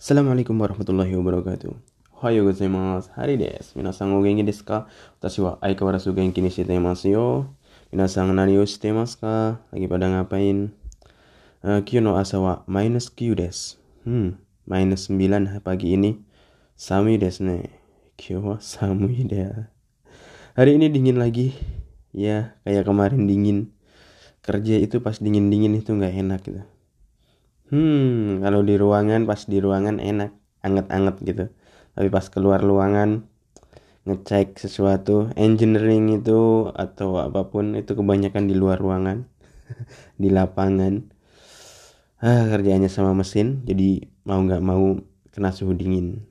Assalamualaikum warahmatullahi wabarakatuh. Ohayo gozaimasu. Hari desu. Minasan o genki desu ka? Watashi wa aikawarazu genki ni shite imasu yo. Minasan nani o shite imasu ka? Lagi pada ngapain? Uh, no asa minus Q desu. Hmm, minus 9 pagi ini. Samui desu ne. Kyo wa samui desu. Hari ini dingin lagi. Ya, kayak kemarin dingin. Kerja itu pas dingin-dingin itu nggak enak gitu. Hmm, kalau di ruangan pas di ruangan enak, anget-anget gitu. Tapi pas keluar ruangan ngecek sesuatu, engineering itu atau apa pun itu kebanyakan di luar ruangan, di lapangan. Ah, kerjanya sama mesin, jadi mau nggak mau kena suhu dingin.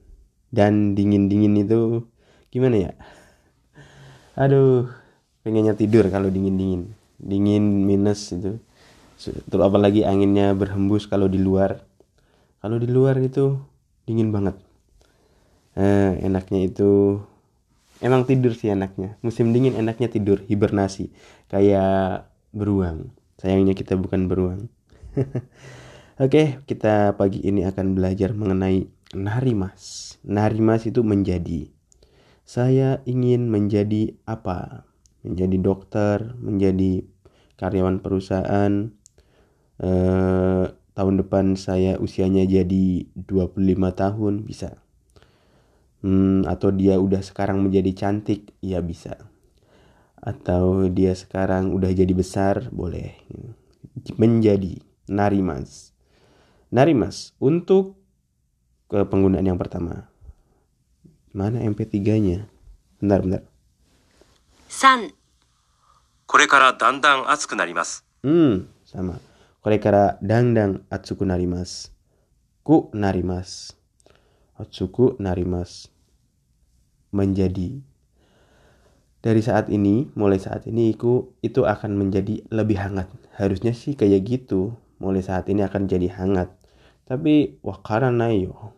Dan dingin-dingin itu gimana ya? Aduh, pengennya tidur kalau dingin-dingin. Dingin minus itu terus apalagi anginnya berhembus kalau di luar kalau di luar itu dingin banget eh, enaknya itu emang tidur sih enaknya musim dingin enaknya tidur hibernasi kayak beruang sayangnya kita bukan beruang Oke, kita pagi ini akan belajar mengenai narimas. Narimas itu menjadi. Saya ingin menjadi apa? Menjadi dokter, menjadi karyawan perusahaan, eh, tahun depan saya usianya jadi 25 tahun bisa hmm, atau dia udah sekarang menjadi cantik ya bisa atau dia sekarang udah jadi besar boleh menjadi narimas narimas untuk ke penggunaan yang pertama mana MP3 nya bentar bentar 3これからだんだん暑くなります。 hmm sama これからだんだん暑くなります。くなります。Atsuku narimas. Menjadi. Dari saat ini, mulai saat ini iku itu akan menjadi lebih hangat. Harusnya sih kayak gitu. Mulai saat ini akan jadi hangat. Tapi wakaranai yo.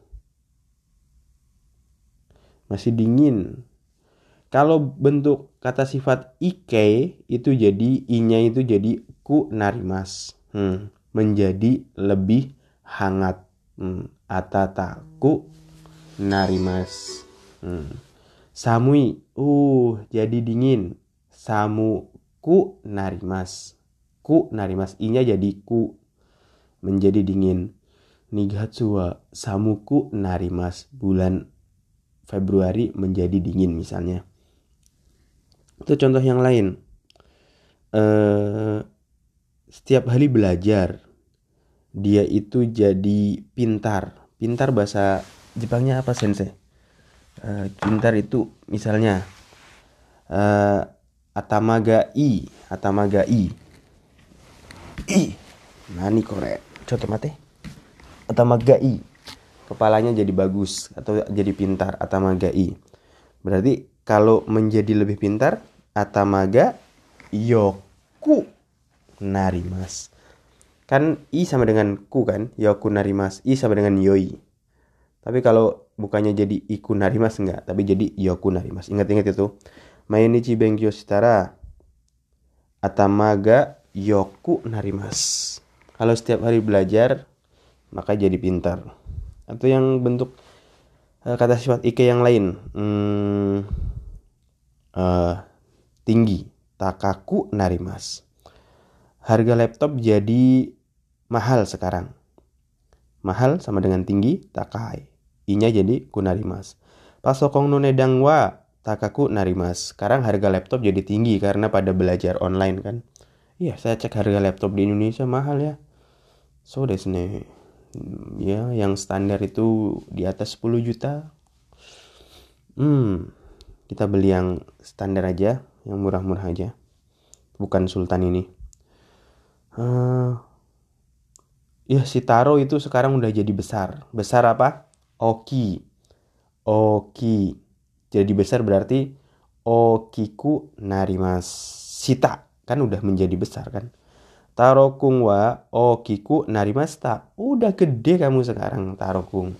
Masih dingin. Kalau bentuk kata sifat ike itu jadi i-nya itu jadi ku narimas. Hmm, menjadi lebih hangat. Hmm, atataku narimas. Hmm. Samui, uh, jadi dingin. Samuku narimas. Ku narimas. I-nya jadi ku. Menjadi dingin. Nigatsu wa samuku narimas. Bulan Februari menjadi dingin misalnya. Itu contoh yang lain. Eh, setiap hari belajar, dia itu jadi pintar. Pintar bahasa Jepangnya apa sensei? Eh, pintar itu misalnya eh, atamaga i, atamaga i. I, nani kore? Contoh mate. Atamaga i. Kepalanya jadi bagus atau jadi pintar atamaga i. Berarti kalau menjadi lebih pintar atamaga yoku narimas. Kan i sama dengan ku kan, yoku narimas. I sama dengan yoi. Tapi kalau bukannya jadi iku narimas enggak, tapi jadi yoku narimas. Ingat-ingat itu. Mainichi benkyou shitara atamaga yoku narimas. Kalau setiap hari belajar, maka jadi pintar. Atau yang bentuk uh, kata sifat ike yang lain. Hmm, uh, tinggi. Takaku narimas. Harga laptop jadi mahal sekarang. Mahal sama dengan tinggi, takai. I-nya jadi kunarimas. Pasokong no nedang wa takaku narimas. Sekarang harga laptop jadi tinggi karena pada belajar online kan. Iya, saya cek harga laptop di Indonesia mahal ya. So desu ne. Ya, yang standar itu di atas 10 juta. Hmm, kita beli yang standar aja, yang murah-murah aja. Bukan sultan ini. Uh, ya si Taro itu sekarang udah jadi besar. Besar apa? Oki. Oki. Jadi besar berarti Okiku narimas. Sita kan udah menjadi besar kan. Taro kung wa Okiku narimasta. Udah gede kamu sekarang Taro kung.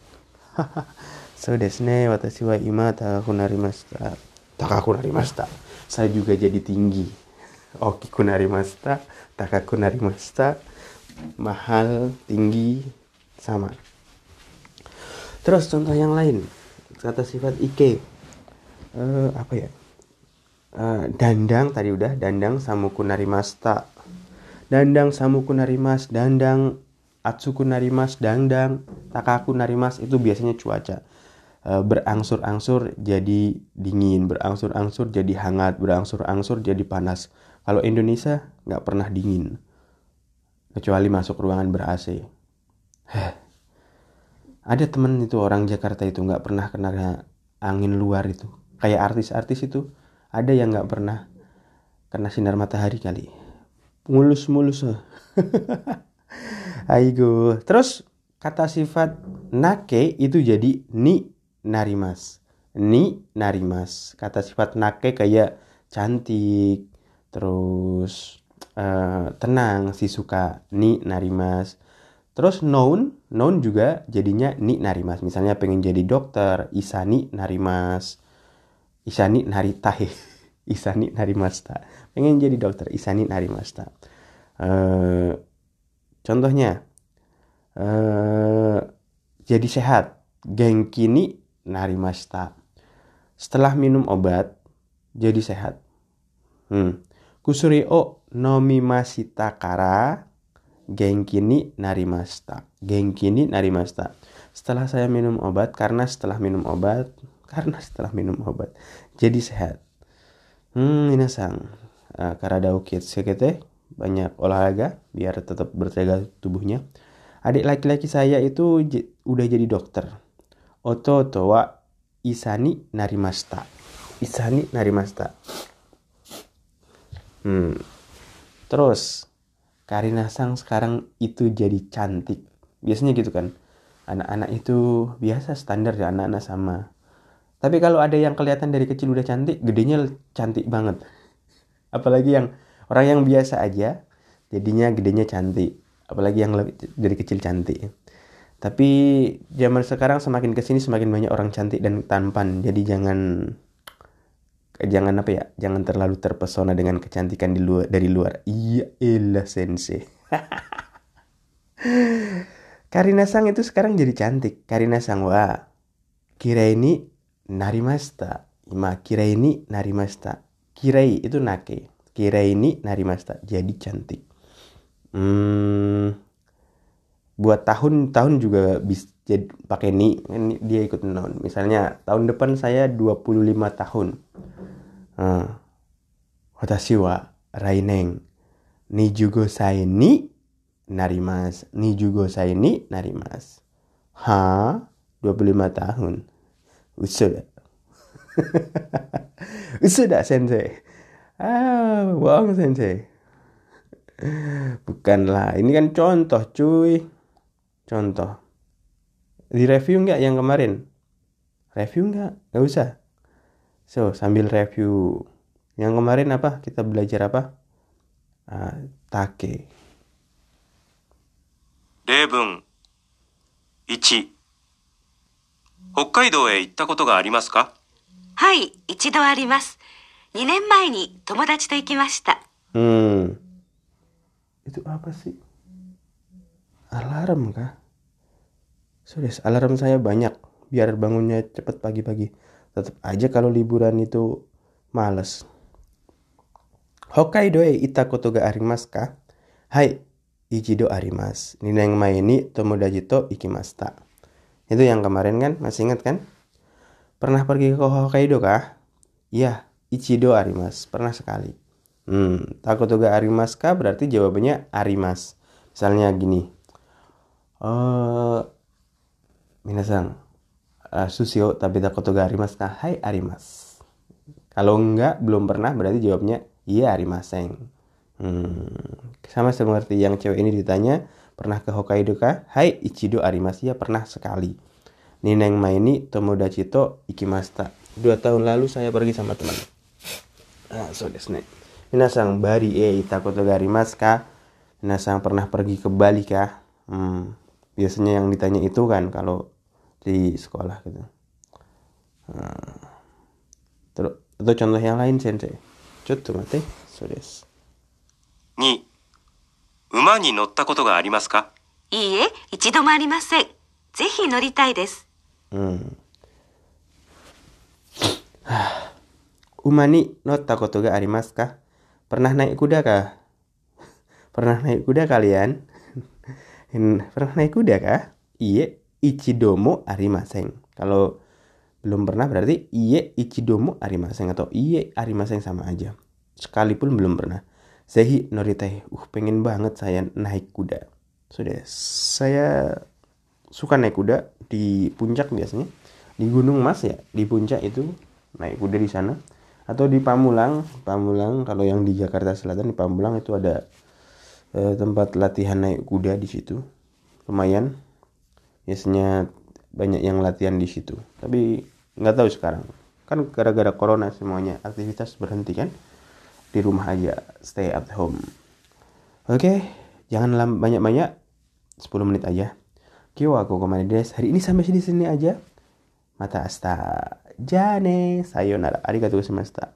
so desu ne watashi wa ima takaku narimasta. Takaku narimasta. Saya juga jadi tinggi. Okiku narimasta. Takaku narimasta. Mahal, tinggi, sama. Terus contoh yang lain kata sifat ike Eh, apa ya? Eh, dandang tadi udah dandang samuku narimasta. Dandang samuku narimas, dandang atsuku narimas, dandang takaku narimas itu biasanya cuaca. Eh, berangsur-angsur jadi dingin, berangsur-angsur jadi hangat, berangsur-angsur jadi panas. Kalau Indonesia nggak pernah dingin, kecuali masuk ruangan ber AC. Ada temen itu orang Jakarta itu nggak pernah kena angin luar itu. Kayak artis-artis itu ada yang nggak pernah kena sinar matahari kali. Mulus-mulus. Aigo. Terus kata sifat nake itu jadi ni narimas. Ni narimas. Kata sifat nake kayak cantik, terus uh, tenang, si suka ni narimas. Terus noun, noun juga jadinya ni narimas. Misalnya pengen jadi dokter, isani narimas. Isani naritahe. Isani narimasta. Pengen jadi dokter, isani narimasta. Uh, contohnya, uh, jadi sehat. Genkini narimasta. Setelah minum obat, jadi sehat. Hmm. Kusuri o nomimashita kara genkini narimasta. Genkini narimasta. Setelah saya minum obat, karena setelah minum obat, karena setelah minum obat, jadi sehat. Hmm, minasang. Uh, karada ukit sekete banyak olahraga biar tetap bertega tubuhnya. Adik laki-laki saya itu udah jadi dokter. Oto towa isani narimasta. Isani narimasta. Hmm. Terus Karina Sang sekarang itu jadi cantik. Biasanya gitu kan. Anak-anak itu biasa standar ya anak-anak sama. Tapi kalau ada yang kelihatan dari kecil udah cantik, gedenya cantik banget. Apalagi yang orang yang biasa aja, jadinya gedenya cantik. Apalagi yang lebih, dari kecil cantik. Tapi zaman sekarang semakin ke sini semakin banyak orang cantik dan tampan. Jadi jangan jangan apa ya jangan terlalu terpesona dengan kecantikan di luar dari luar. Iya elah sensei. Karina Sang itu sekarang jadi cantik. Karina Sang wa kira ini narimasta. Ima kira ini narimasta. Kirai itu nake. Kira ini narimasta. Jadi cantik. Hmm, buat tahun-tahun juga bisa jadi pakai ni kan dia ikut noun misalnya tahun depan saya 25 tahun. Ah, uh, watashi wa raineng. Ni juga saya ni narimas. Ni juga saya ni narimas. Ha 25 tahun. Usuda usuda sensei? Ah bohong sensei. Bukanlah. Ini kan contoh cuy. Contoh Di review nggak yang kemarin? Review nggak? Nggak usah. So, sambil review yang kemarin apa? Kita belajar apa? Uh, take. 例文1北海道へ行ったことがありますかはい、一度あります。2年前に友達と行きました。 Hmm. Itu apa sih? Alarm kah? Serius, alarm saya banyak biar bangunnya cepat pagi-pagi. Tetap aja kalau liburan itu males. Hokkaido e ita koto ga arimasu ka? Hai, ichido arimasu. Nineng mai ni tomodachi to ikimashita. Itu yang kemarin kan? Masih ingat kan? Pernah pergi ke Hokkaido kah? Iya, ichido arimasu. Pernah sekali. Hmm, takoto ga arimasu ka berarti jawabannya arimas. Misalnya gini. Eh, minasang, sushi o tabeta koto ga ka? Hai, arimas. Kalau enggak, belum pernah berarti jawabnya iya arimaseng. Hmm, sama seperti yang cewek ini ditanya, pernah ke Hokkaido kah? Hai, ichido arimasu. Ya, pernah sekali. Nineng maini tomodachi to ikimasta. Dua tahun lalu saya pergi sama teman. Ah, so desu ne. Minasang bari e itakoto ga arimasu ka? Minasang pernah pergi ke Bali kah? Hmm, biasanya yang ditanya itu kan kalau di sekolah gitu. Hmm. Terus atau contoh yang lain sensei. Cotto mate. So desu. 2馬に乗ったことがありますかいいえ、一度もありません。ぜひ乗りたいです。 Hmm. Umani no takoto ga arimasu ka? Pernah naik kuda kah? Pernah naik kuda kalian? Pernah naik kuda kah? Iye ichidomo arimaseng. Kalau belum pernah berarti iye ichidomo arimaseng atau iye arimaseng sama aja. Sekalipun belum pernah. Sehi noritai. Uh, pengen banget saya naik kuda. Sudah, saya suka naik kuda di puncak biasanya. Di Gunung Mas ya, di puncak itu naik kuda di sana atau di Pamulang Pamulang kalau yang di Jakarta Selatan di Pamulang itu ada eh, tempat latihan naik kuda di situ. Lumayan. Biasanya banyak yang latihan di situ. Tapi nggak tahu sekarang. Kan gara-gara corona semuanya aktivitas berhenti kan? Di rumah aja stay at home. Oke jangan banyak-banyak. 10 menit aja. Kyo aku ke mana des hari ini sampai sini sini aja. Mata asta. Jane sayonara. Arigatou gozaimashita